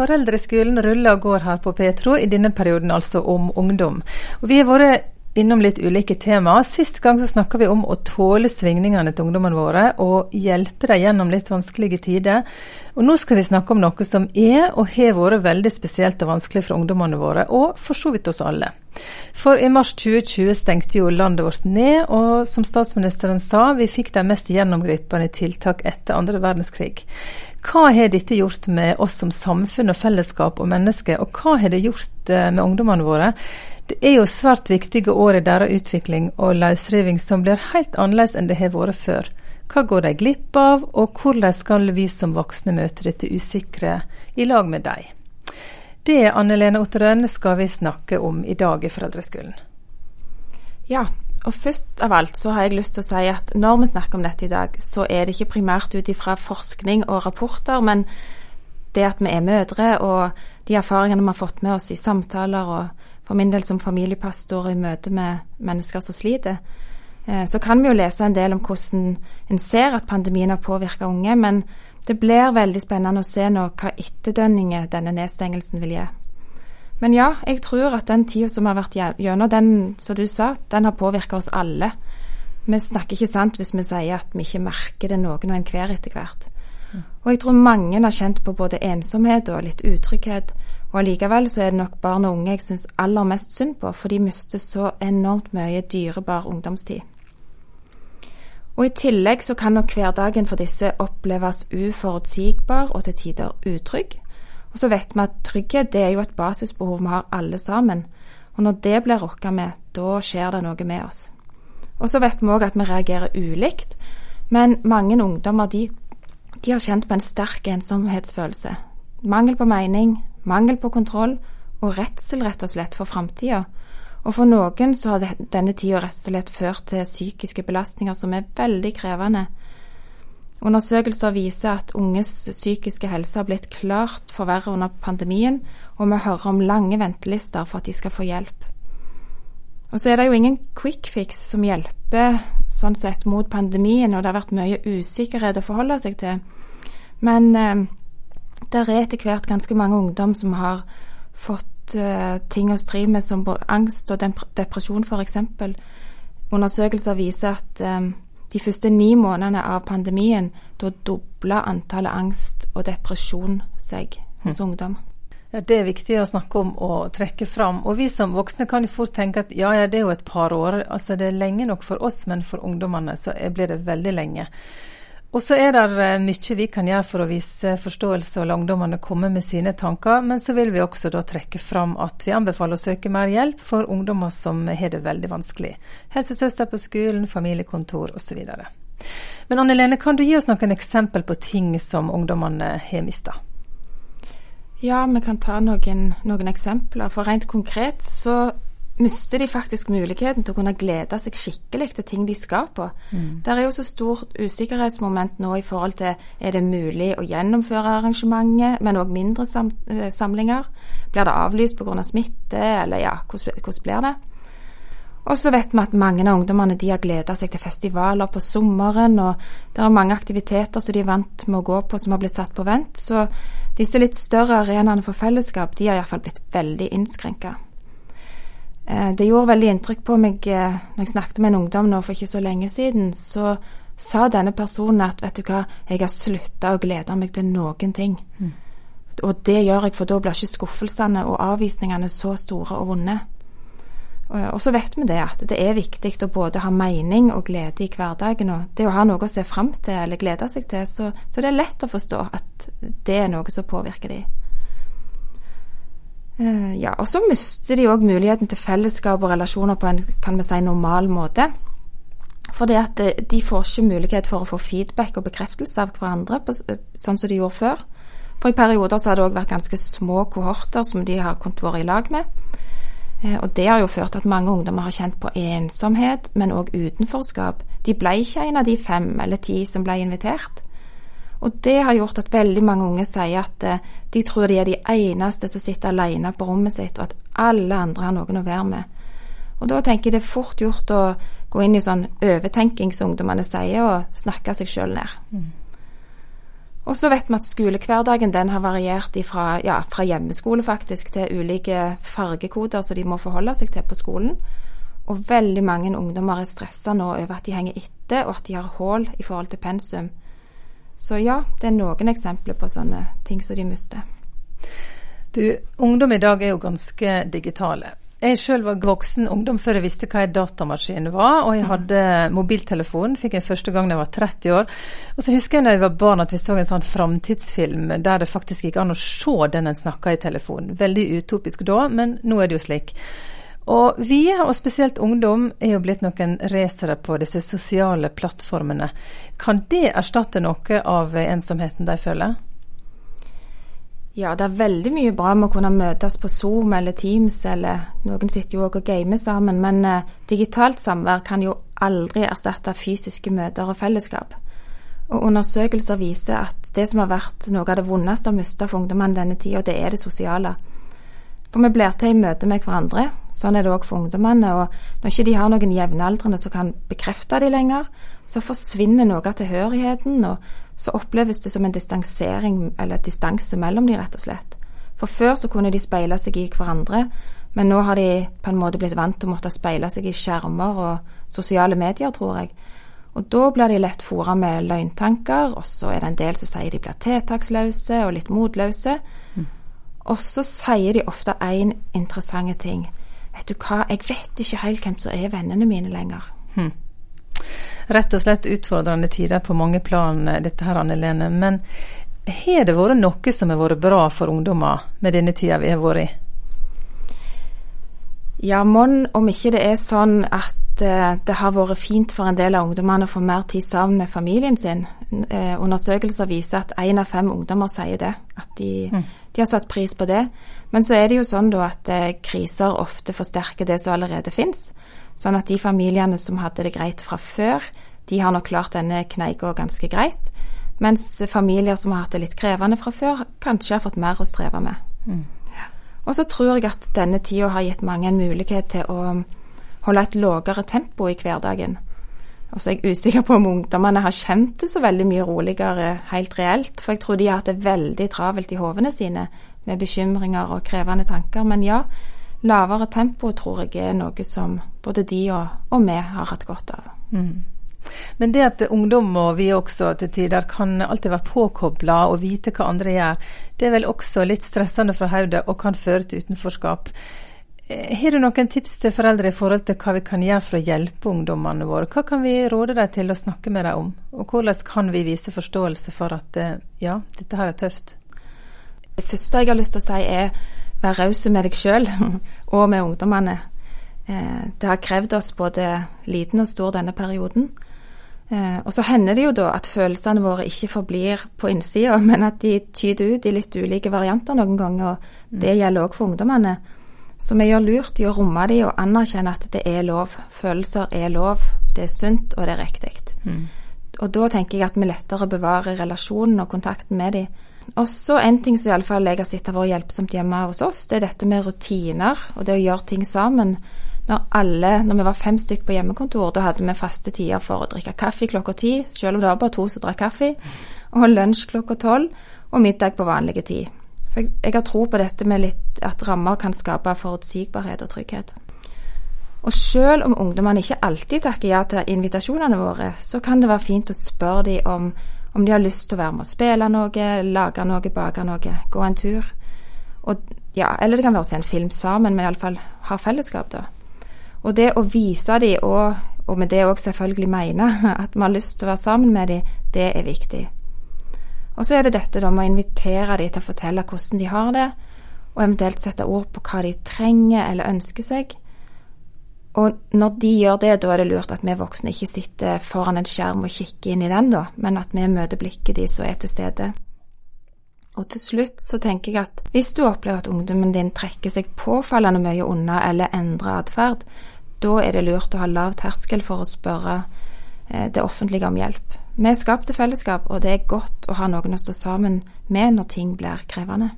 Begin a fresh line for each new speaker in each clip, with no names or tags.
Foreldreskolen ruller og går her på Petro, i denne perioden altså om ungdom. Og vi har vært innom litt ulike temaer. Sist gang så snakka vi om å tåle svingningene til ungdommene våre og hjelpe dem gjennom litt vanskelige tider. Og nå skal vi snakke om noe som er og har vært veldig spesielt og vanskelig for ungdommene våre, og for så vidt oss alle. For i mars 2020 stengte jo landet vårt ned, og som statsministeren sa, vi fikk de mest gjennomgripende tiltak etter andre verdenskrig. Hva har dette gjort med oss som samfunn og fellesskap og mennesker, og hva har det gjort eh, med ungdommene våre? Det er jo svært viktige år i deres utvikling og løsriving som blir helt annerledes enn det har vært før. Hva går de glipp av, og hvordan skal vi som voksne møte dette usikre i lag med dem? Det, Anne Lene Otterøen, skal vi snakke om i dag i Foreldreskolen.
Ja, og først av alt så har jeg lyst til å si at når vi snakker om dette i dag, så er det ikke primært ut ifra forskning og rapporter, men det at vi er mødre og de erfaringene vi har fått med oss i samtaler og for min del som familiepastor i møte med mennesker som sliter, eh, så kan vi jo lese en del om hvordan en ser at pandemien har påvirka unge, men det blir veldig spennende å se nå hva etterdønninger denne nedstengelsen vil gi. Men ja, jeg tror at den tida som har vært gjennom, den som du sa, den har påvirka oss alle. Vi snakker ikke sant hvis vi sier at vi ikke merker det noen og enhver etter hvert. Og jeg tror mange har kjent på både ensomhet og litt utrygghet. Og allikevel så er det nok barn og unge jeg syns aller mest synd på, for de mister så enormt mye dyrebar ungdomstid. Og I tillegg så kan nok hverdagen for disse oppleves uforutsigbar og til tider utrygg. Og så vet vi at trygghet det er jo et basisbehov vi har alle sammen. Og når det blir rokka med, da skjer det noe med oss. Og så vet vi òg at vi reagerer ulikt, men mange ungdommer de, de har kjent på en sterk ensomhetsfølelse. Mangel på mening, mangel på kontroll og redsel rett og slett for framtida. Og for noen så har denne tida rett og slett ført til psykiske belastninger som er veldig krevende, Undersøkelser viser at unges psykiske helse har blitt klart forverret under pandemien, og vi hører om lange ventelister for at de skal få hjelp. Og så er det jo ingen quick fix som hjelper sånn sett mot pandemien, og det har vært mye usikkerhet å forholde seg til. Men eh, det er etter hvert ganske mange ungdom som har fått uh, ting å stri med som angst og depresjon f.eks. Undersøkelser viser at um, de første ni månedene av pandemien, da dobla antallet angst og depresjon seg hos mm. ungdom.
Ja, Det er viktig å snakke om og trekke fram. Og vi som voksne kan jo fort tenke at ja, ja, det er jo et par år. Altså det er lenge nok for oss, men for ungdommene så blir det veldig lenge. Og så er det eh, mye vi kan gjøre for å vise forståelse og la ungdommene komme med sine tanker, men så vil vi også da trekke fram at vi anbefaler å søke mer hjelp for ungdommer som har det veldig vanskelig. Helsesøster på skolen, familiekontor osv. Men Anne Lene, kan du gi oss noen eksempel på ting som ungdommene har mista?
Ja, vi kan ta noen, noen eksempler. For rent konkret så mister de faktisk muligheten til å kunne glede seg skikkelig til ting de skal på. Mm. Det er jo så stort usikkerhetsmoment nå i forhold til er det mulig å gjennomføre arrangementet, men òg mindre sam eh, samlinger. Blir det avlyst pga. smitte, eller ja, hvordan, hvordan blir det? Og så vet vi at mange av ungdommene de har gleda seg til festivaler på sommeren, og det er mange aktiviteter som de er vant med å gå på som har blitt satt på vent. Så disse litt større arenaene for fellesskap de har iallfall blitt veldig innskrenka. Eh, det gjorde veldig inntrykk på meg eh, når jeg snakket med en ungdom nå for ikke så lenge siden. Så sa denne personen at vet du hva, jeg har slutta å glede meg til noen ting. Mm. Og det gjør jeg, for da blir ikke skuffelsene og avvisningene så store og vonde. Og så vet vi det at det er viktig å både ha mening og glede i hverdagen. Og det å ha noe å se fram til eller glede seg til. Så, så det er lett å forstå at det er noe som påvirker dem. Eh, ja, og så mister de òg muligheten til fellesskap og relasjoner på en kan vi si, normal måte. Fordi at eh, de får ikke mulighet for å få feedback og bekreftelse av hverandre, på, sånn som de gjorde før. For i perioder så har det òg vært ganske små kohorter som de har kunnet være i lag med. Eh, og det har jo ført til at mange ungdommer har kjent på ensomhet, men òg utenforskap. De ble ikke en av de fem eller ti som ble invitert. Og det har gjort at veldig mange unge sier at eh, de tror de er de eneste som sitter alene på rommet sitt, og at alle andre har noen å være med. Og da tenker jeg det er fort gjort å gå inn i sånn overtenking som ungdommene sier, og snakke seg sjøl ned. Mm. Og så vet vi at skolehverdagen den har variert fra, ja, fra hjemmeskole faktisk til ulike fargekoder som de må forholde seg til på skolen. Og veldig mange ungdommer er stressa nå over at de henger etter, og at de har hull i forhold til pensum. Så ja, det er noen eksempler på sånne ting som de mister.
Du, ungdom i dag er jo ganske digitale. Jeg sjøl var voksen ungdom før jeg visste hva en datamaskin var, og jeg mm. hadde mobiltelefon. Fikk jeg første gang da jeg var 30 år. Og så husker jeg da jeg var barn at vi så en sånn framtidsfilm der det faktisk gikk an å se den en snakka i telefonen. Veldig utopisk da, men nå er det jo slik. Og vi, og spesielt ungdom, er jo blitt noen racere på disse sosiale plattformene. Kan det erstatte noe av ensomheten de føler?
Ja, det er veldig mye bra med å kunne møtes på Zoom eller Teams, eller noen sitter jo også og gamer sammen, men eh, digitalt samvær kan jo aldri erstatte fysiske møter og fellesskap. Og undersøkelser viser at det som har vært noe av det vondeste å miste for ungdommene denne tida, det er det sosiale. For vi blir til i møte med hverandre. Sånn er det òg for ungdommene. Og når ikke de har noen jevnaldrende som kan bekrefte dem lenger, så forsvinner noe av tilhørigheten, og så oppleves det som en distansering eller distanse mellom de, rett og slett. For før så kunne de speile seg i hverandre, men nå har de på en måte blitt vant til å måtte speile seg i skjermer og sosiale medier, tror jeg. Og da blir de lett fora med løgntanker, og så er det en del som sier de blir tiltaksløse og litt motløse. Mm. Og så sier de ofte én interessant ting. Vet du hva, jeg vet ikke helt hvem som er vennene mine lenger. Hmm.
rett og slett utfordrende tider på mange plan, eh, dette her, Anne Lene. Men har det vært noe som har vært bra for ungdommer med denne tida vi har vært i?
Ja, mon om ikke det er sånn at uh, det har vært fint for en del av ungdommene å få mer tid sammen med familien sin. Uh, undersøkelser viser at én av fem ungdommer sier det, at de, mm. De, har satt pris på det. Men så er det jo sånn da at uh, kriser ofte forsterker det som allerede fins. Sånn at de familiene som hadde det greit fra før, de har nok klart denne kneika ganske greit. Mens familier som har hatt det litt krevende fra før, kanskje har fått mer å streve med. Mm. Og så tror jeg at denne tida har gitt mange en mulighet til å holde et lavere tempo i hverdagen. Og så er jeg usikker på om ungdommene har kjent det så veldig mye roligere helt reelt, for jeg tror de har hatt det veldig travelt i hovene sine med bekymringer og krevende tanker. Men ja, lavere tempo tror jeg er noe som både de og, og vi har hatt godt av. Mm.
Men det at ungdom og vi også til tider kan alltid være påkobla og vite hva andre gjør, det er vel også litt stressende for hodet og kan føre til utenforskap. Eh, har du noen tips til foreldre i forhold til hva vi kan gjøre for å hjelpe ungdommene våre? Hva kan vi råde dem til å snakke med dem om, og hvordan kan vi vise forståelse for at eh, ja, dette her er tøft?
Det første jeg har lyst til å si er vær raus med deg sjøl og med ungdommene. Eh, det har krevd oss både liten og stor denne perioden. Og så hender det jo da at følelsene våre ikke forblir på innsida, men at de tyder ut i litt ulike varianter noen ganger. og Det mm. gjelder òg for ungdommene. Så vi gjør lurt i å romme de og anerkjenne at det er lov. Følelser er lov, det er sunt og det er riktig. Mm. Og da tenker jeg at vi lettere bevarer relasjonen og kontakten med de. Og så en ting som iallfall jeg har sett har vært hjelpsomt hjemme hos oss, det er dette med rutiner og det å gjøre ting sammen. Når alle, når vi var fem stykker på hjemmekontor, da hadde vi faste tider for å drikke kaffe klokka ti, selv om det var bare to som drakk kaffe, og lunsj klokka tolv, og middag på vanlige tid. For jeg, jeg har tro på dette med litt at rammer kan skape forutsigbarhet og trygghet. Og selv om ungdommene ikke alltid takker ja til invitasjonene våre, så kan det være fint å spørre dem om om de har lyst til å være med å spille noe, lage noe, bake noe, gå en tur. Og, ja, eller det kan være å se en film sammen, men iallfall ha fellesskap, da. Og det å vise dem, og, og med det òg selvfølgelig mene, at vi har lyst til å være sammen med dem, det er viktig. Og så er det dette da med å invitere dem til å fortelle hvordan de har det, og eventuelt sette ord på hva de trenger eller ønsker seg. Og når de gjør det, da er det lurt at vi voksne ikke sitter foran en skjerm og kikker inn i den, da, men at vi møter blikket de som er til stede. Og til slutt så tenker jeg at hvis du opplever at ungdommen din trekker seg påfallende mye unna eller endrer atferd, da er det lurt å ha lav terskel for å spørre eh, det offentlige om hjelp. Vi er skapt til fellesskap, og det er godt å ha noen å stå sammen med når ting blir krevende.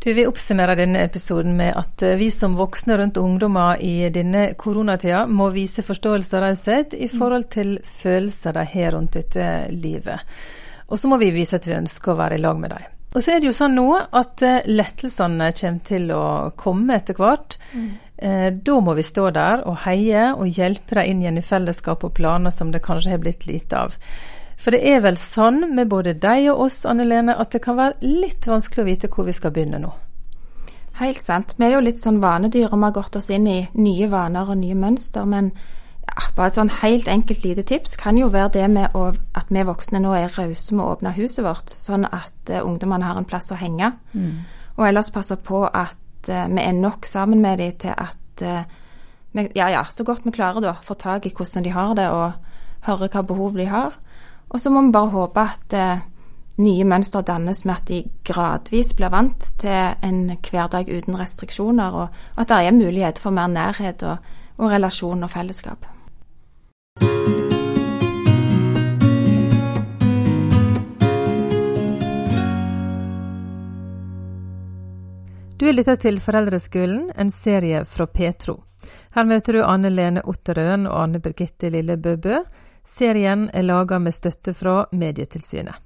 Du, Vi oppsummerer denne episoden med at eh, vi som voksne rundt ungdommer i denne koronatida må vise forståelse og raushet i forhold til følelser de har rundt dette livet. Og så må vi vise at vi ønsker å være i lag med dem. Og så er det jo sånn nå at eh, lettelsene kommer til å komme etter hvert. Mm. Eh, da må vi stå der og heie og hjelpe dem inn igjen i fellesskap og planer som det kanskje har blitt lite av. For det er vel sånn med både deg og oss, Anne Lene, at det kan være litt vanskelig å vite hvor vi skal begynne nå.
Helt sant. Vi er jo litt sånn vanedyr, og vi har gått oss inn i nye vaner og nye mønster. Men ja, bare et sånn helt enkelt lite tips kan jo være det med å, at vi voksne nå er rause med å åpne huset vårt, sånn at uh, ungdommene har en plass å henge. Mm. Og ellers passe på at uh, vi er nok sammen med dem til at vi, ja, ja, så godt vi klarer da, får tak i hvordan de har det, og høre hva behov de har. Og så må vi bare håpe at eh, nye mønstre dannes med at de gradvis blir vant til en hverdag uten restriksjoner, og, at det er mulighet for mer nærhet og, og relasjon og fellesskap.
Du lytter til Foreldreskolen, en serie fra Petro. Her møter du Anne Lene Otterøen og Anne Birgitte Lille Bøbø Serien er laga med støtte fra Medietilsynet.